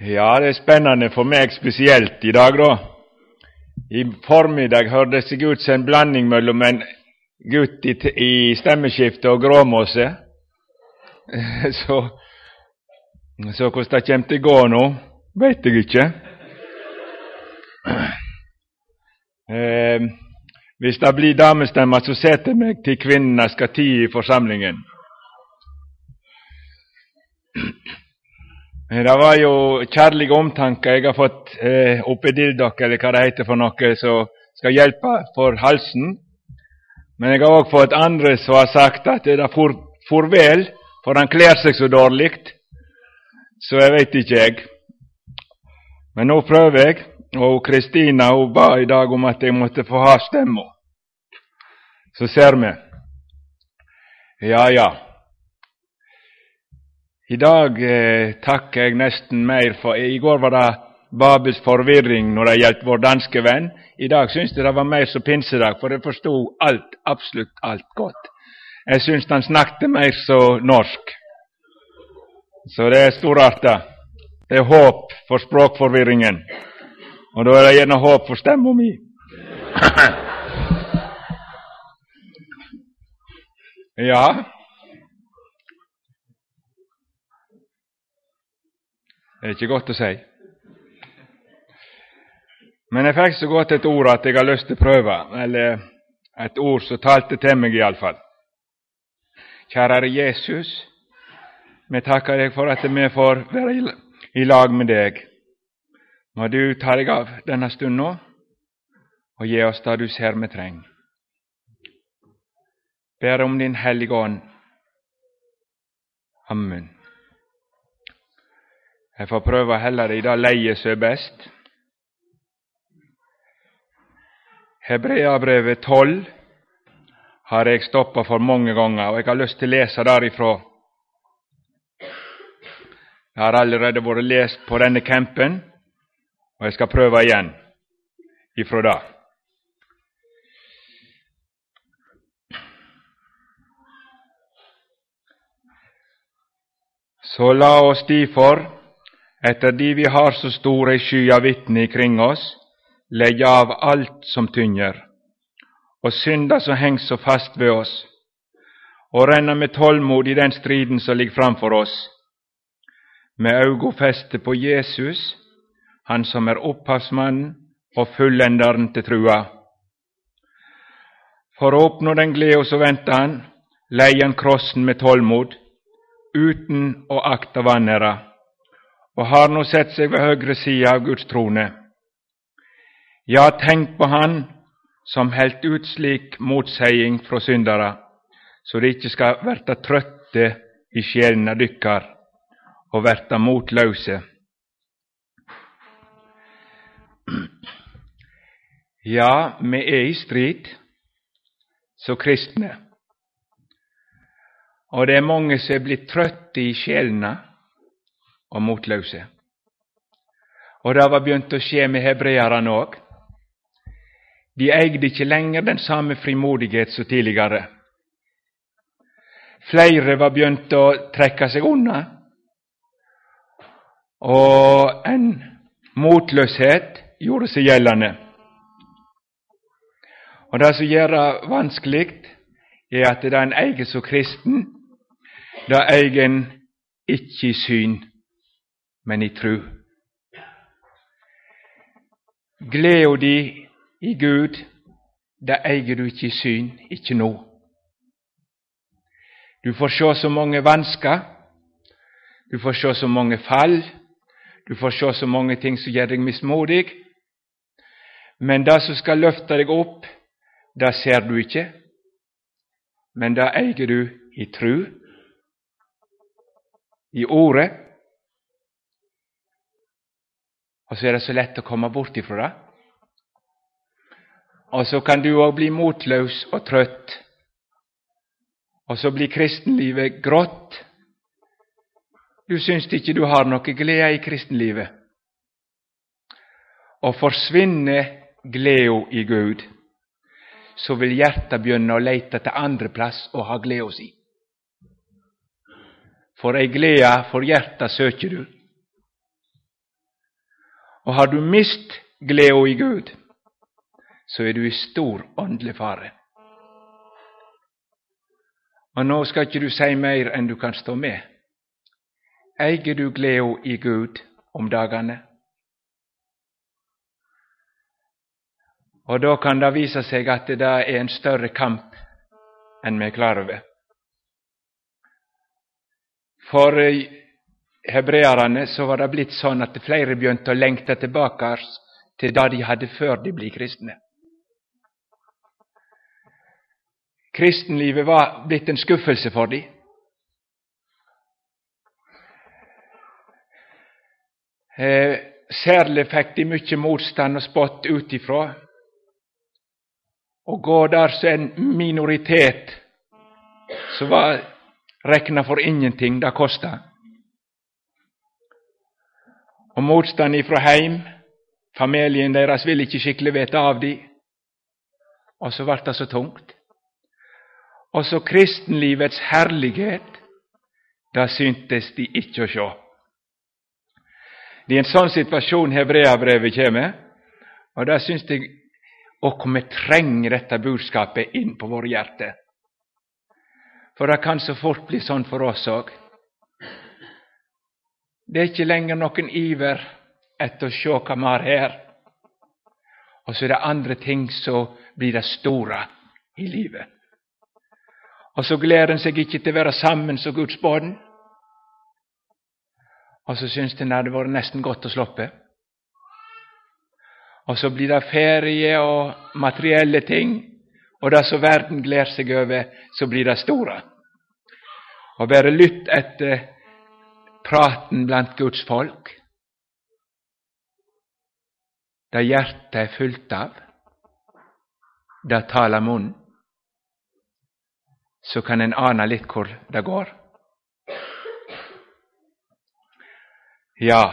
Ja, det är spännande för mig speciellt idag då. I förmiddag hördes det ut en blandning mellan en gutt i, i stämmeskifte och gråmåse. Så, så hur det kommer til gå nu, vet jag inte. Om Eh, det blir damstämma så sätter mig till kvinnorna ska tio i församlingen. Eh, det var ju kärlig omtanke. Jag har fått eh, opedildock, eller vad det heter för något, eh, som ska hjälpa för halsen. Men jag har också fått andra som har sagt att det är for, för väl, för han klär sig så dåligt. Så jag vet inte jag. Men nu prövar jag. Och Kristina hon bad idag om att jag måste få ha stämmor. Så ser vi. Ja, ja. I dag eh, takker jeg nesten mer for I går var det Babels forvirring når det gjaldt vår danske venn. I dag syns jeg det var mer som pinsedag, for jeg forsto alt, absolutt alt godt. Jeg syns han snakket mer så norsk. Så det er storarta. Det er håp for språkforvirringen. Og da er det gjerne håp for stemma mi. Det är inte gott att säga. Men är faktiskt så gott ett ord att jag har lust att pröva. eller ett ord som talte i alla fall. Kära Jesus, vi tackar dig för att vi får vara i lag med dig. Må du ta dig av denna stund nu och ge oss det du ser med träng. Ber om Din heliga Amen. Jeg får prøve heller i det leiet som er best. Hebreabrevet 12 har jeg stoppa for mange ganger, og jeg har lyst til å lese derifra. Har allerede vært lest på denne campen, og jeg skal prøve igjen ifra det. Så la oss derfor etter de vi har så store sky av vitner ikring oss, lägga av alt som tynger, og synda som hängs så fast ved oss, og ränna med tålmod i den striden som ligger framfor oss, med auga feste på Jesus, Han som er opphavsmannen og fullenderen til trua. For å oppnå den gleda som venter han, leier han krossen med tålmod, uten å akta vanæra och har nu sett sig vid högre sida av Guds trone. har tänkt på Han som helt ut slik motsäging från syndere, så de inte ska värta trötte i själna dykkar och värta motlöse. Ja, vi är i strid så kristne, Och det är många som blir trötta i sjelene og motløse. Og det var begynt å skje med hebreerne òg. De eide ikke lenger den samme frimodighet som tidligere. Flere var begynt å trekke seg unna, og en motløshet gjorde seg gjeldende. Og Det som gjør det vanskelig, er at det en eier som kristen, det eier en ikke i syn, men i tro. Gleda di i Gud, det eier du ikke i syn, ikke nå. Du får se så mange vansker, du får se så mange fall, du får se så mange ting som gjør deg mismodig. Men det som skal løfte deg opp, det ser du ikke, men det eier du i tru, i Ordet, och så är det så lätt att komma bort ifrån det. Och så kan du òg bli motløs og trøtt, og så blir kristenlivet grått. Du syns ikke du har noe glede i kristenlivet. Og forsvinner gleda i Gud, så vil hjertet begynne å leite til andre plass og ha gleda si. For ei glede for hjertet søker du. Och har du mist glädje i Gud, så är du i stor andlig fara. Och nu ska inte du säga mer än du kan stå med. Äger du glädje i Gud om dagarna? Och då kan det visa sig att det där är en större kamp än med klarve. För eh, hebreerne så var det blitt sånn at flere begynte å lengte tilbake til det de hadde før de ble kristne. Kristenlivet var blitt en skuffelse for dem. Eh, særlig fikk de mye motstand og spott utifra. Och gå der som en minoritet som var räkna for ingenting, det kosta. Og motstand ifra heim, familien deres ville ikke skikkelig vite av dem. Og så ble det så tungt. Og så kristenlivets herlighet, det syntes de ikke å sjå. Det er en sånn situasjon hebreabrevet kommer, og det syns jeg og vi trenger dette budskapet inn på våre hjerter. For det kan så fort bli sånn for oss òg. Det är inte längre någon iver efter att se hva vi har her. Så är det andra ting som blir det stora i livet. Och så gleder en seg ikke til å være sammen som Guds barn. Och så syns en det hadde vært nesten godt å sloppe. Och så blir det ferie och materiella ting, Och det som verden gleder seg över så blir det stora. Och bare lytt etter eh, praten blant Guds folk. Det hjertet er fullt av, det taler munnen så kan en ane litt hvor det går. Ja,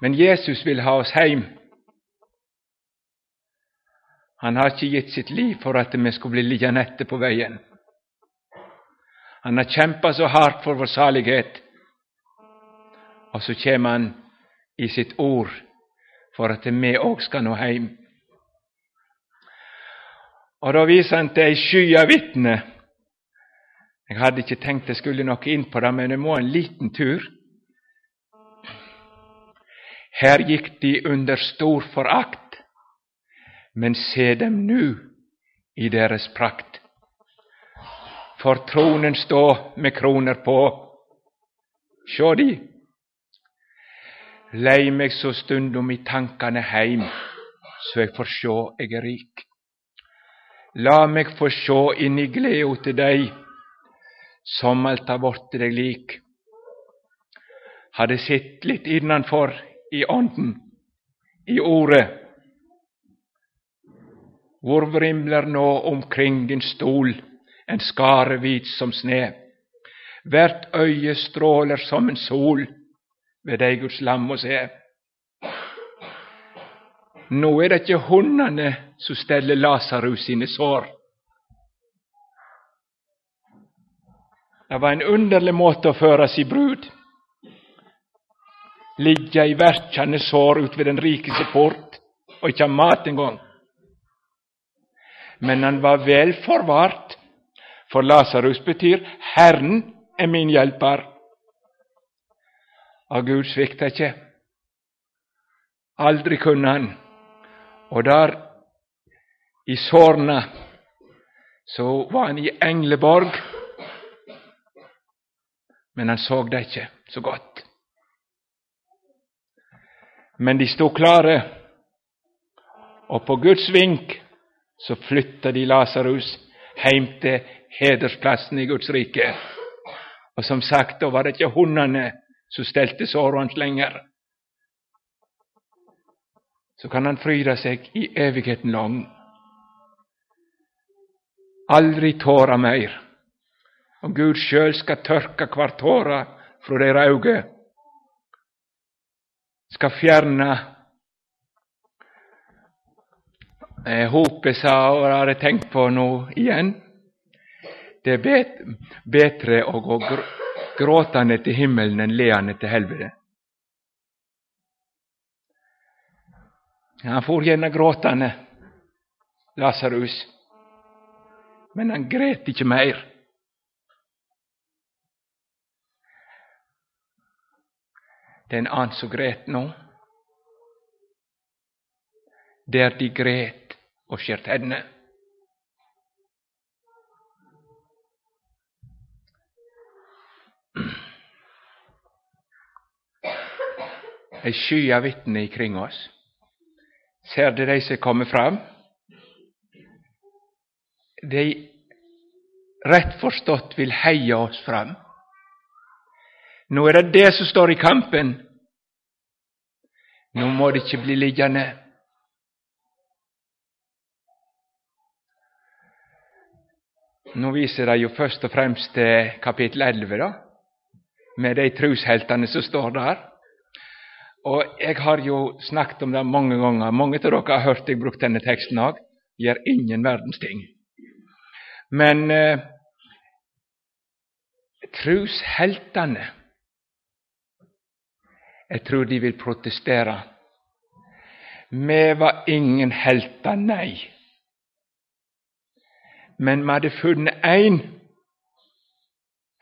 men Jesus vil ha oss heim. Han har ikke gitt sitt liv for at vi skulle bli liggende etter på veien. Han har kjempa så hardt for vår salighet, och så kommer han i sitt ord för att vi också ska nå hem. Och då viser han till ei sky av vitner jeg hadde ikke tenkt skulle nog in på det, men det må en liten tur. Här gick de under stor förakt, men se dem nu i deras prakt. För tronen stå med kronor på. Sjå de. Lei meg så stundom i tankane heim, så eg får sjå jeg er rik. La meg få sjå inn i gleda til dig, som alt har vorte deg lik. Hadde sett litt innanfor i ånden, i ordet. Hvor vrimler nå omkring din stol en skare hvit som sne. Hvert øye stråler som en sol ved dig, Guds lam, och säger Nå är det inte hundarna som ställer Lasarus sina sår. Det var en underlig måte att föra sig brud. ligga i verkende sår ut vid den rikeste port och inte ha mat en gång. Men han var väl förvart, för Lasarus betyder, 'Herren är min hjälpare. Og Gud svikta ikke. Aldri kunne han. Og der, i Sorna så var han i Engleborg men han så det ikke så godt. Men de stod klare, og på Guds vink så flytta de Lasarus heim til hedersplassen i Guds rike. Og som sagt, da var det ikke hundene så ställde Sarons hans. Så kan han fryda sig i evigheten lång. Aldrig tåra mer om Gud själv ska törka kvar tåra från deira ögon. Ska fjärna eh, Hopet sa, og det har tänkt på nu igen. det är bet, bättre att gå gråtande till himmelen leende till helvete. Han for gärna gråtande, Lasarus, men han grät inte mer. Den er grät nu, som de grät och sköt henne. Ei sky av vitner ikring oss. Ser du de som kommer fram? De rett forstått vil heie oss fram. Nå er det det som står i kampen. Nå må det ikke bli liggende. Nå viser de jo først og fremst til eh, kapittel 11, da, med de trusheltene som står der. Och jag har ju snackat om det många gånger, många av er har hört jag brukt den texten òg. gör ingen världens ting. Men eh, trusheltene Jag tror de vill protestera. Vi var ingen helter, nej. Men vi hade funnit en,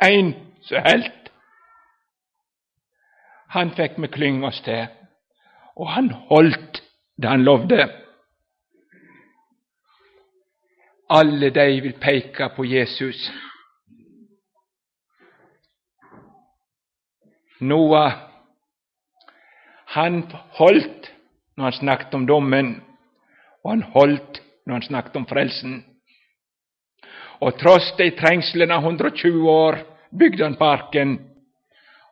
en som helt. Han fikk vi klynge oss til, og han holdt det han lovde. Alle de vil peke på Jesus. Noah, han holdt når han snakket om dommen, og han holdt når han snakket om frelsen. Og tross de trengslene 120 år bygde han parken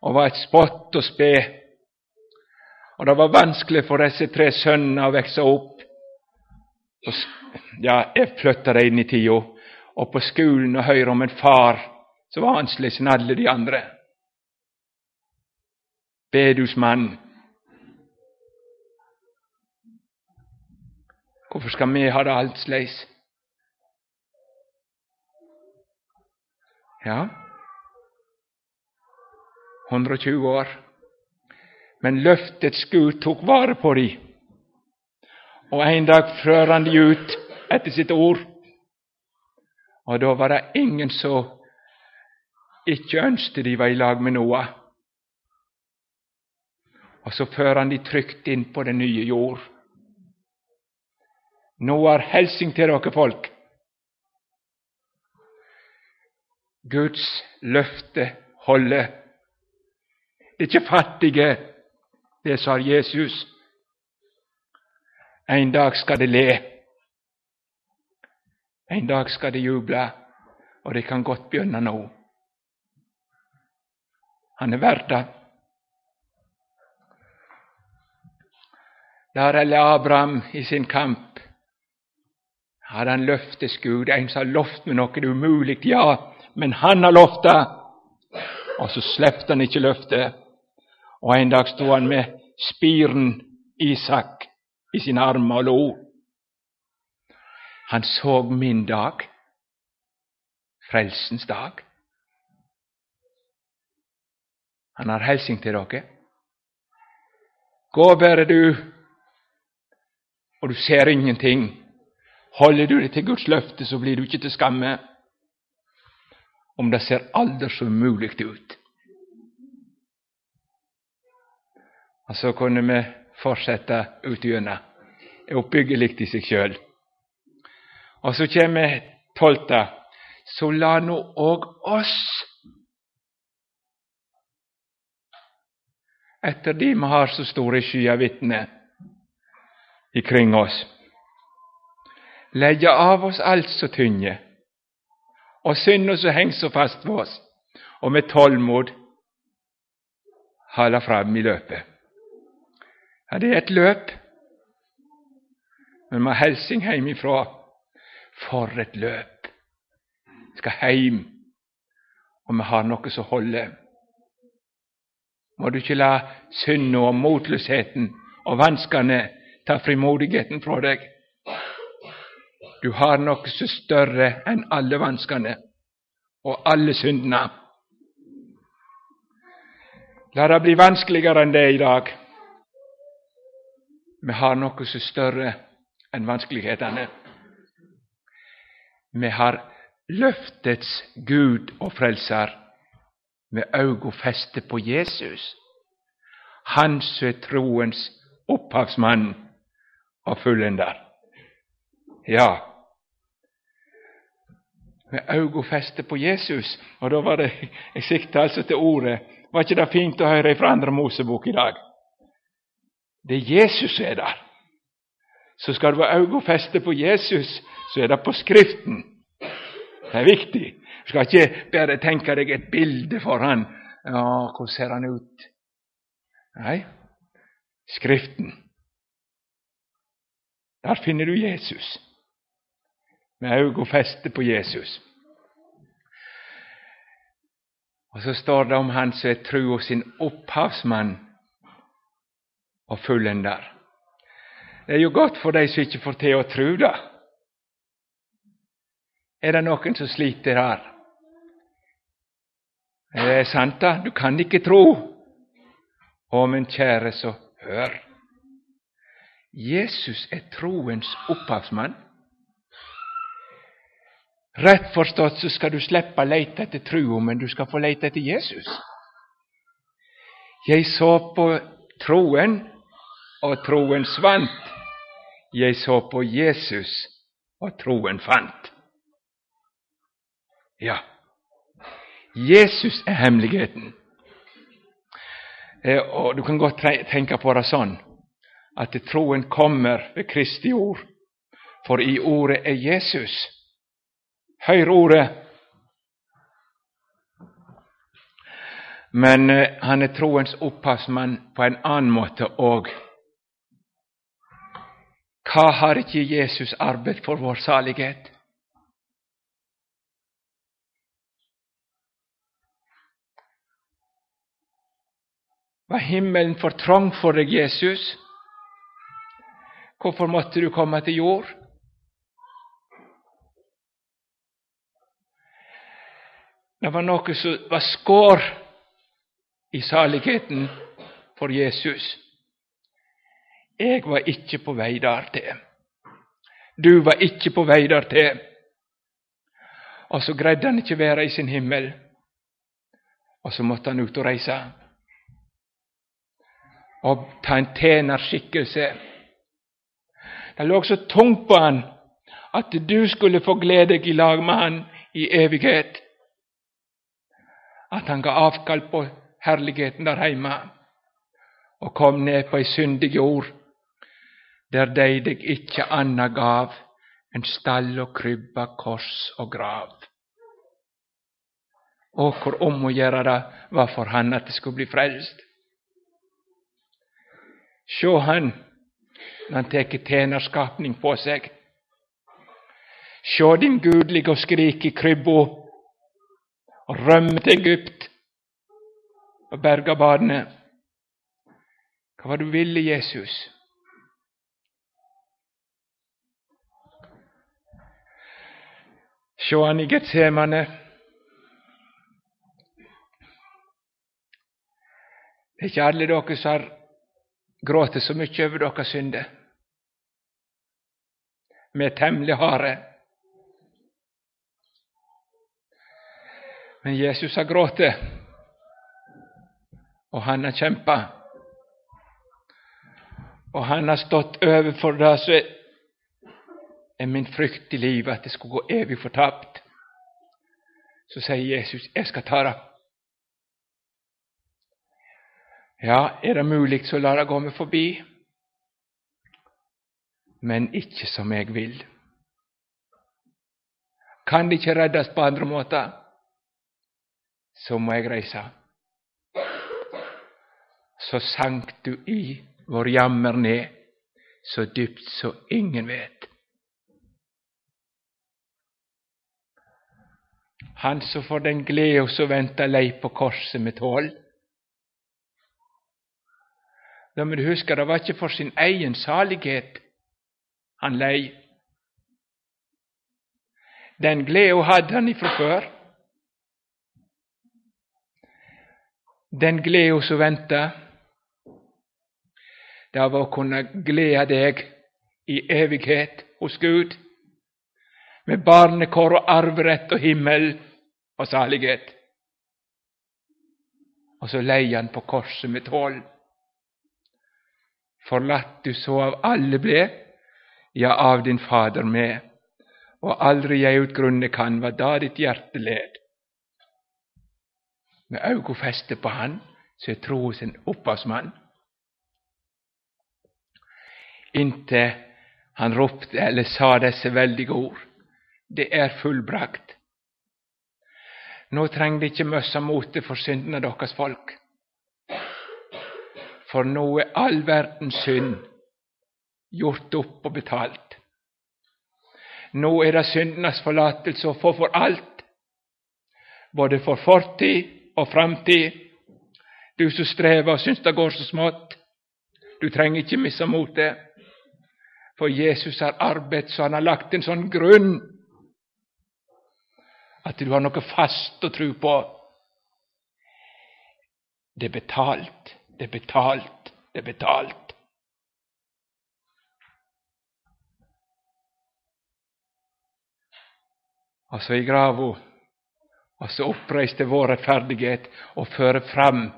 og var et spott og spe. Og det var vanskelig for disse tre sønnene å vokse opp. Ja, jeg flytta dem inn i tida, og på skolen og høre om en far som var annerledes enn alle de andre. Bedusmann. Hvorfor skal vi ha det annerledes? Ja, 120 år. Men löftets Gud tog vara på dem, Och en dag fører han dem ut efter sitt ord. Och då var det ingen som inte önskade de var i lag med Noa. Och så för han de tryggt in på den nya jord. Noa er till til dere folk. Guds löfte håller. Det er ikke fattige, det sa Jesus. En dag skal de le. En dag skal de juble, og det kan godt begynne nå. Han er verd det. Der eller Abraham i sin kamp hadde han løftes Gud, en som har lovt med noe umulig, ja, men han har lovt det, og så släppte han ikke løftet. Och en dag stod han med spiren Isak i sina armar och lo. Han såg min dag, frälsens dag. Han har hälsning till dere. Gå bare du, och du ser ingenting. Håller du dig till Guds löfte så blir du inte till skamme, om det ser alldeles omöjligt ut. Og så kunne vi fortsette utgjennom. Oppbyggelig i seg sjøl. Og så kommer tolvte. Så la nå òg oss etter de vi har så store skyer vitner ikring oss. Legge av oss alt som tynger, og synda som henger så fast ved oss, og med tålmod holde fram i løpet. Ja, det är ett löp. Men man hälsing hemifrån. hjemmefra. For et løp! Vi hem. Och man har något så hålla. Må du inte la synda och motløsheten och vanskene ta frimodigheten från dig. Du har något så större än alla vanskarna och alla synderna. La det bli vanskligare än det idag vi har något så större än vanskligheterna. Vi har löftets Gud och frälsar med ögonfäste på Jesus, han som er troens upphavsman och fulländare. Ja, med ögonfäste på Jesus. Och då var det jag siktade alltså till ordet. Var inte det fint att höra ifrån Andra Mosebok idag? Det Jesus är där. Så ska du ha auga på Jesus, så är det på Skriften. Det är viktigt. Du ska inte bara tänka dig ett bild för han. Ja, hur ser han ut? Nej. Skriften. Där finner du Jesus med auga på Jesus. Och så står det om han som tro och sin upphavsman og fulländar. Det er jo godt for dei som inte får til å tru det. Er det noen som sliter her? Det er sant, da. Du kan ikke tro. Å, min kjære, så hør. Jesus er troens opphavsmann. Rett forstått så skal du slippe å leite etter trua, men du skal få leta etter Jesus. Jeg så på troen, og troen svant. Jeg så på Jesus, og troen fant. Ja, Jesus er hemmeligheten. Eh, og Du kan godt tenke på det sånn at troen kommer ved Kristi ord, for i ordet er Jesus. Hør ordet. Men eh, han er troens opphavsmann på en annen måte òg. Hva har ikke Jesus arbetat for vår salighet? Var himmelen for trang for deg, Jesus? Hvorfor måtte du komme til jord? Det var noe som var skår i saligheten for Jesus. Jeg var ikke på vei der til. Du var ikke på vei der til. Og så greide han ikke være i sin himmel. Og så måtte han ut og reise. Og ta en tjenerskikkelse. Det lå så tungt på han at du skulle få glede deg i lag med han i evighet at han ga avkall på herligheten der hemma. og kom ned på ei syndig jord, där dig dig icke anna gav än stall och krybba, kors och grav. Åker om och gjøre det han att det skulle bli frälst. Sjå han när han täcker tjänarskapning på sig, Sjå din gudlige och skrik i krybbo och röm till Egypt och berga barnen. Vad var det du ville, Jesus? Sjå i Getsemane. Det er ikke alle dere som har grått så mye over deres synder. Vi er temmelig harde. Men Jesus har grått, og han har kjempa. Og han har stått overfor det som er min frukt i livet, att det skulle gå evigt förtappt. Så säger Jesus, jag ska ta. Ja, är det möjligt så lär det gå mig förbi, Men icke som jag vill. Kan det inte räddas på andra måter? så må jag resa. Så sank du i vår jammer ner, så dypt så ingen vet. Han som får den gleda som väntar lej på korset med tål. Da men du det var inte för sin egen salighet han lej. Den gleda hade han ifrån förr, den glädje som vänta. det var att kunna glädja dig i evighet hos Gud, med barnekår och arvrätt och himmel och salighet. Och så lejan på korset med tål. Förlatt du så av alle blev ja, av din Fader med, och aldrig jag utgrunde kan vad da ditt hjärta led. Med ögon fäste på Han, så är trosen hos Inte han ropte eller sa dessa väldiga ord. Det är fullbrakt. Nå treng det ikke møssa mote for syndene deres folk. For nå er all verdens synd gjort opp og betalt. Nå er det syndenes forlatelse å få for alt, både for fortid og framtid. Du som strever og syns det går så smått, du trenger ikke missa motet. For Jesus har arbeidet så han har lagt en sånn grunn at du har noe fast å tro på. Det er betalt, det er betalt, det er betalt. Og så i grava, og så oppreiste vår rettferdighet og fører fram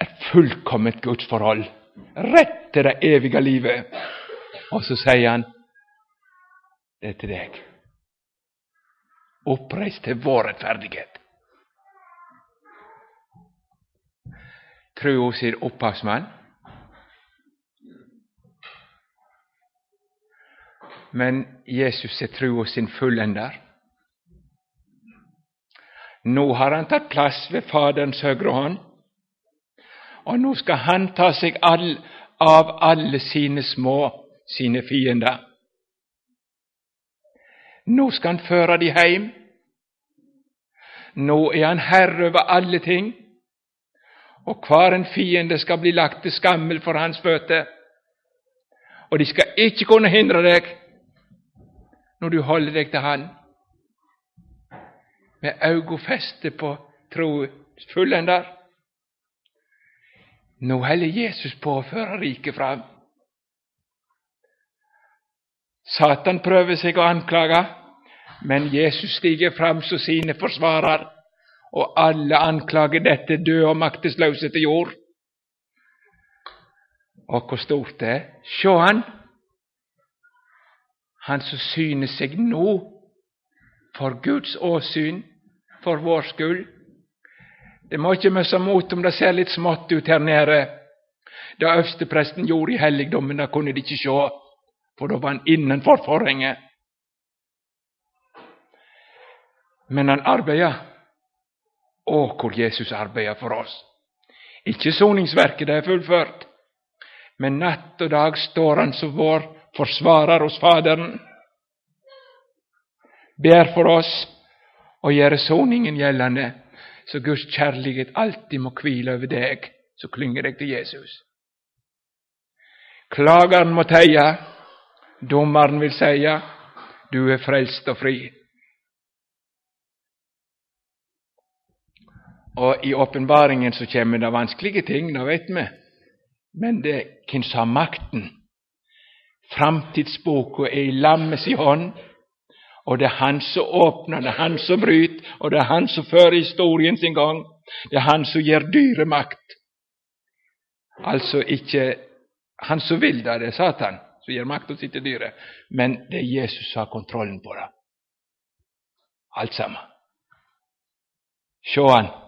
et fullkomment gudsforhold, rett til det evige livet. Og så sier han det er til deg. Oppreist till vår rättfärdighet. Tro hos sin upphavsman. Men Jesus är tro hos sin fulländare. Nu har han tagit plats vid Faderns högra hand, och nu ska han ta sig all, av alla sina små, sina fiender. Nu ska han föra dem hem, Nå är han herre över alle ting, kvar en fiende ska bli lagt till skammel för hans fötter, och de ska inte kunna hindra dig när du håller dig till Han, med ögon feste på troens där. Nu håller Jesus på att föra riket fram. Satan prövar sig att anklaga men Jesus stiger fram som sine forsvarer, og alle anklager dette døde og maktesløse til jord. Og hvor stort det er. Sjå han! Han som syner seg nå for Guds åsyn, for vår skyld. Det må ikke miste mot om det ser litt smått ut her nede. Det øverstepresten gjorde i helligdommen, det kunne de ikke sjå, for da var han innenfor forhenget. Men han arbeider. Å, hvor Jesus arbeider for oss! Ikke soningsverket, det er fullført, men natt og dag står han som vår forsvarer hos Faderen, ber for oss og gjør soningen gjeldende, så Guds kjærlighet alltid må hvile over deg så klynger deg til Jesus. Klageren må teie, dommeren vil seie, du er frelst og fri. Och i uppenbaringen så kommer det vanskliga ting, det vet vi, men det finns ha makten. Framtidsboken är i lammets hand. Och det är han som öppnar, det är han som bryter, Och det är han som för historien sin gång. Det är han som ger dyre makt. Alltså inte, han som vill det, det är Satan som ger makt åt sitt dyre. men det är Jesus som har kontrollen på det. Alltsammans. sammen. Sjå han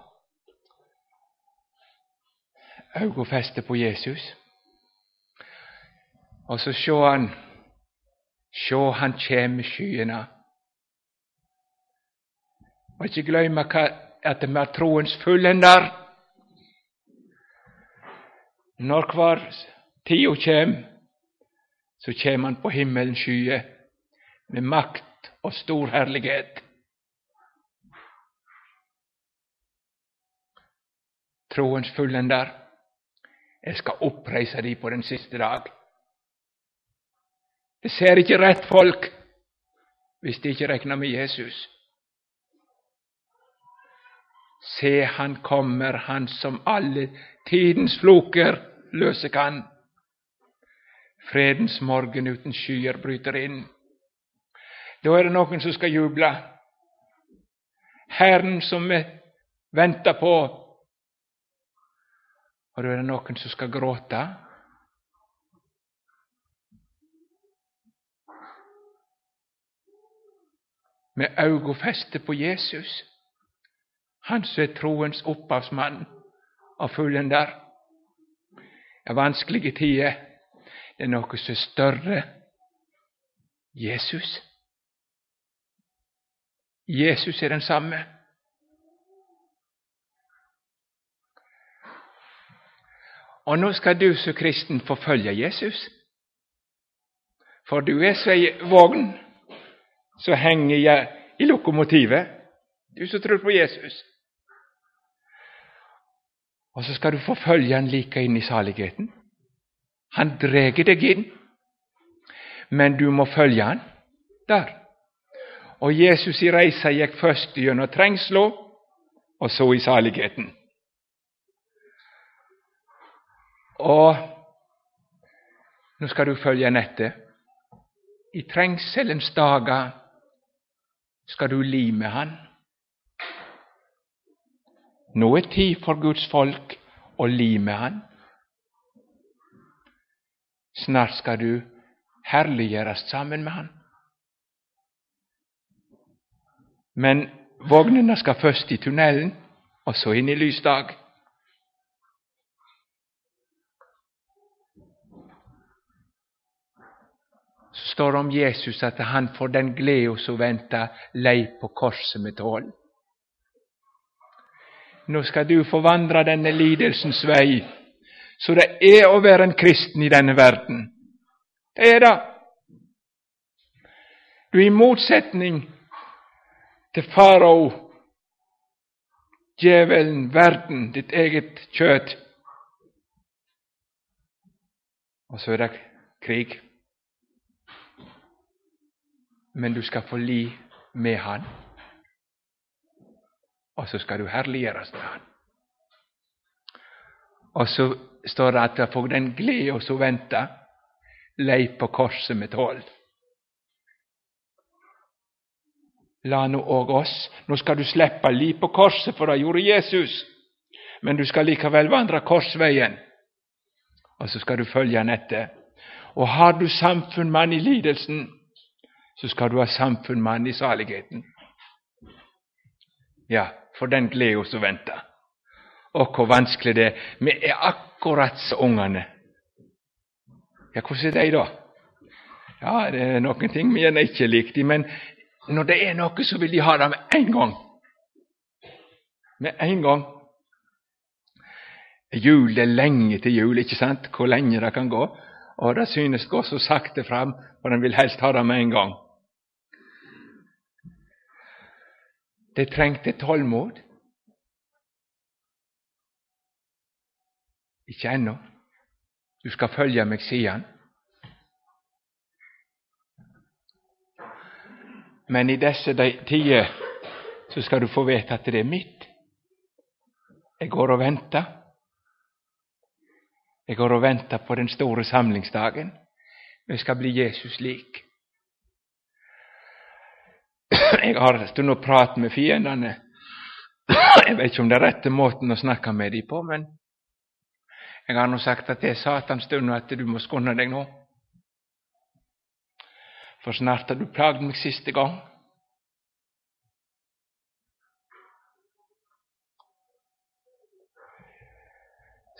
auga på Jesus. Og så sjå han Sjå, han kjem med skyene. Og ikke gløyme at vi har troens fullender. Når hver tida kjem, så kjem han på himmelens skyer med makt og stor herlighet. Troens fullender. Jeg skal oppreise de på den siste dag. Det ser ikke rett folk hvis de ikke regner med Jesus. Se, han kommer, han som alle tidens floker løse kan. Fredens morgen uten skyer bryter inn. Da er det noen som skal juble. Herren som vi venter på. Och då är det någon som ska gråta. Med ögon feste på Jesus, han som är troens upphavsman och fullender. Det er vanskelige tider. Det är något som är större. Jesus. Jesus är densamme. Och nu ska du som kristen få följa Jesus. För du är så i ei så hänger jag i lokomotivet, du som tror på Jesus. Och så ska du få följa han lika in i saligheten. Han dräger dig in. men du må följa han där. Och Jesus i reisa gick först genom trängslo och så i saligheten. Och nu ska du följa Nette. I trängselns dagar ska du li med han. Nå är tid för Guds folk att li med han. Snart ska du härliggöras samman med han. Men vagnarna ska först i tunneln och så in i lysdag. Så står det om Jesus att han får den glädje som väntar lej på korset med tål. Nu ska du få vandra denne lidelsens väg så det är att vara en kristen i denna världen. Det är det. Du är i motsättning till farao, djävulen, världen, ditt eget kött och så är det krig. Men du ska få li med Han, och så ska du härligeras med Han. Och så står det att jag får den glädje och så vänta Leif på korset med tål. La nu oss nu ska du släppa li på korset, för det gjorde Jesus. Men du ska lika väl vandra korsvägen. Och så ska du följa han Och har du samfund med i lidelsen, så skal du ha samfunn med han i saligheten. Ja, for den gleda som venter. Og hvor vanskelig det er. Vi er akkurat som ungene. Ja, hvordan er de, da? Ja, det er noen ting vi gjerne ikke liker, men når det er noe, så vil de ha det med en gang. Med en gang. Jul det er lenge til jul, ikke sant? Hvor lenge det kan gå. Og det synes gå så sakte fram, og den vil helst ha det med en gang. Det trengte tålmod. Ikke ennå. Du skal følge meg, sier han. Men i disse tider så skal du få vite at det er mitt. Jeg går og venter. Jeg går og venter på den store samlingsdagen. Jeg skal bli Jesus lik. Jag har en stund og med fienden. Jag vet inte om det är rätta måten att snacka med dem på, men jag har nog sagt att det är Satans stund, och att du måste kunna dig nu. För snart har du plagd mig sista gång.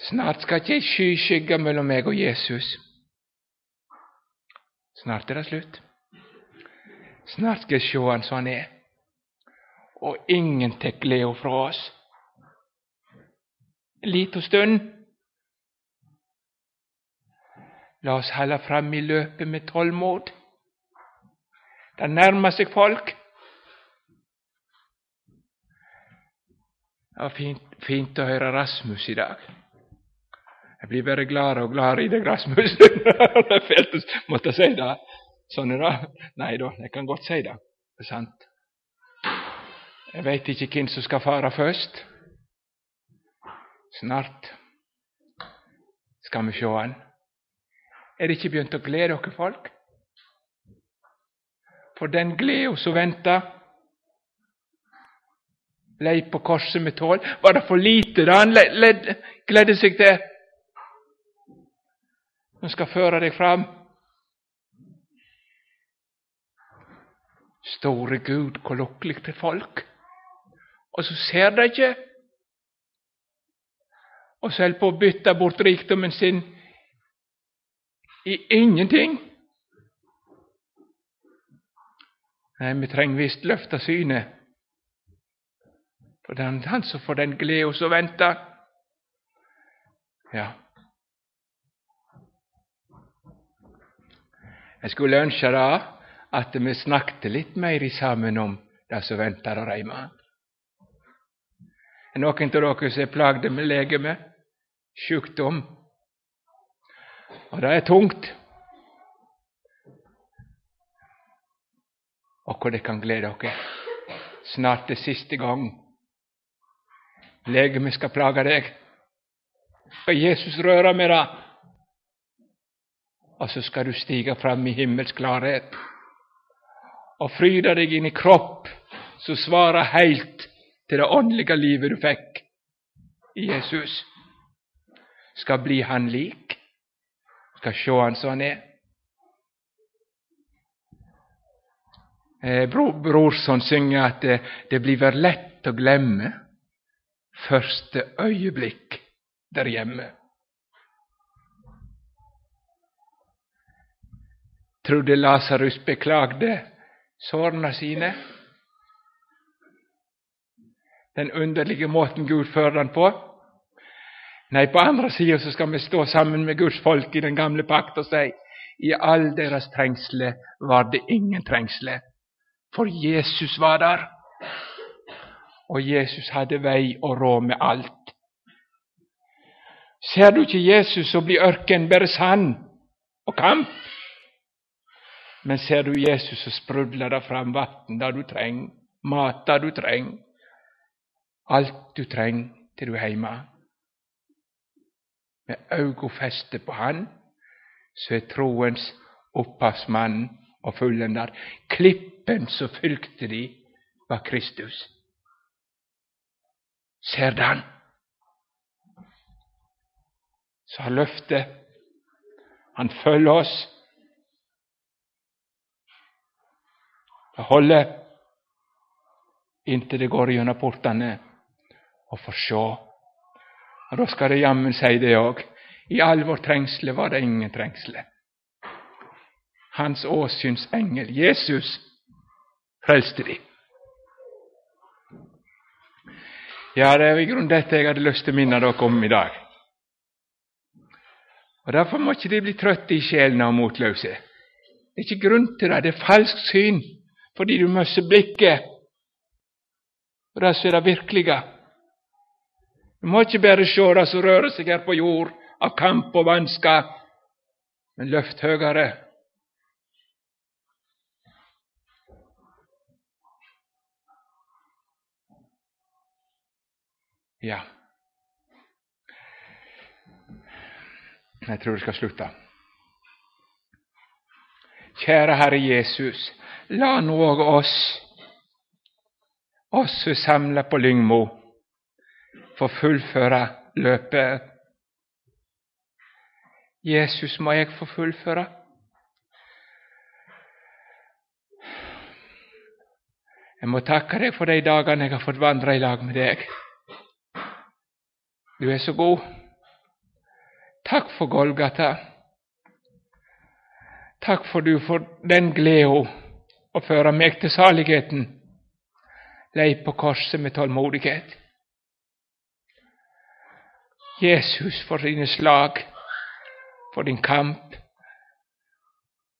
Snart ska jag ei mellan mig och Jesus. Snart är det slut. Snart ska jeg sjå Och som han ingen tek Leo från oss. En liten stund. Låt oss hålla fram i löpet med tålamod. Det närmar sig folk. Det var fint, fint att höra Rasmus idag. Jag blir bara glad och glad i dig Rasmus. det føltes det. Så nu då? Nej då, jag kan gott säga det. Det är sant. Jag vet inte vem som ska fara först. Snart Ska vi se. han. Är det inte begynt att glädja dere, folk? För den glädje som väntar Lei på korset med tål. Var det för lite då han glädde sig till? Han ska föra dig fram. Store Gud, hvor lukkelig til folk. Og så ser de ikke. Og så holder på å bytte bort rikdommen sin i ingenting. Nei, vi trenger visst løfte synet. For den, han som får den gleda som venter. Ja. Jeg skulle ønske det at vi snakket litt mer sammen om det som venter der hjemme. Er noen av dere som er plagde med legeme, sjukdom? Og det er tungt. Og hvor det kan glede dere. Snart det siste gang legemet skal plage deg. Skal Jesus røre med det? Og så skal du stige fram i himmelsk klarhet och fryda dig in i kropp så svara helt till det andliga livet du fick i Jesus. Ska bli han lik, ska sjå han som han är. Eh, Bror Brorson synger det, det blir vel lett å glemme første øyeblikk der hjemme. Trude Lasarus beklagde sårene sine. Den underlige måten Gud fører den på. Nei, på andre sida skal vi stå sammen med Guds folk i den gamle pakt og si i all deres trengsle var det ingen trengsle, for Jesus var der. Og Jesus hadde vei og råd med alt. Ser du ikke Jesus, så blir ørkenen bare sand og kamp. Men ser du Jesus, så sprudlar det fram vatten där du trenger, mat där du trenger, alt du trenger til du er hjemme. Med auga feste på Han, så er troens opphavsmann og fullender. Klippen som fylkte de, var Kristus. Ser du han? Så har løftet. Han følger oss. Jag håller inte det går genom portarna och får Och då ska skal det jammen säga det jag, I all vår trängsle var det ingen trängsle. Hans åsyns ängel Jesus, frälste de. Ja, det är i grunden detta jag hade lust att minnas minne om idag. Och därför måste de bli trötta i själen och motlösa. Det är inte grund till det. Det är falsk syn fordi du mister blikket på det som er det virkelige. Du må ikke bare se det som rører seg her på jord, av kamp og vansker, men løft høyere. Ja. Jeg tror det skal slutte. Kjære Herre Jesus, la nå oss, oss som samla på Lyngmo, få fullføre løpet. Jesus, må jeg få fullføre? Jeg må takke deg for de dagene jeg har fått vandre i lag med deg. Du er så god. Takk for Golgata. Takk for du for den gleda och föra mig till saligheten. lej på korset med tålmodighet. Jesus för dina slag, för din kamp,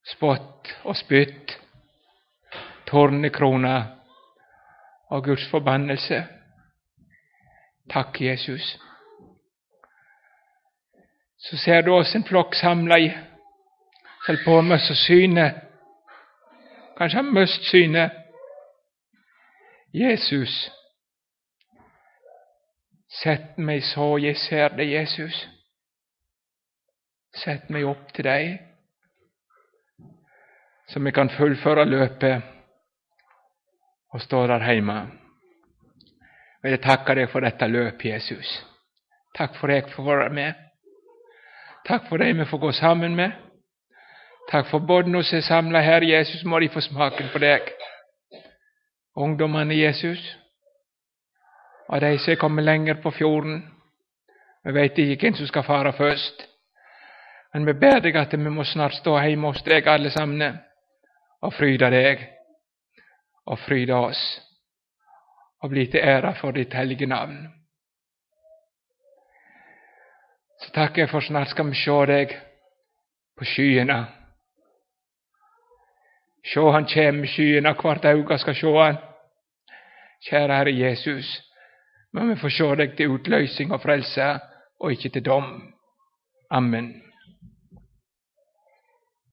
spott och spytt, tornekrona och Guds förbannelse. Tack, Jesus. Så ser du oss en flock samla i Selv på med så synet. Kanskje har mest synet. Jesus, sett meg så jeg ser det, Jesus. Sett meg opp til deg, så vi kan fullføre løpet og stå der hjemme. Jag jeg takker deg for dette løpet, Jesus. Takk for jeg får være med. Takk for de vi får gå sammen med. Tack för båndene som er samla här, Jesus. Må de få smaken på dig, ungdomarna Jesus, Och de som kommer längre på fjorden. Vi vet inte vem som ska fara först, Men vi ber dig att vi måste snart stå hemma hos dig allesammans och fryda dig och fryda oss och bli till ära för ditt heliga namn. Så tackar jag för snart ska vi se dig på skyarna Sjå han kjem med skyene, hvert auge skal se han. Kjære Herre Jesus, må vi få sjå deg til utløsning og frelse, og ikke til dom. Amen.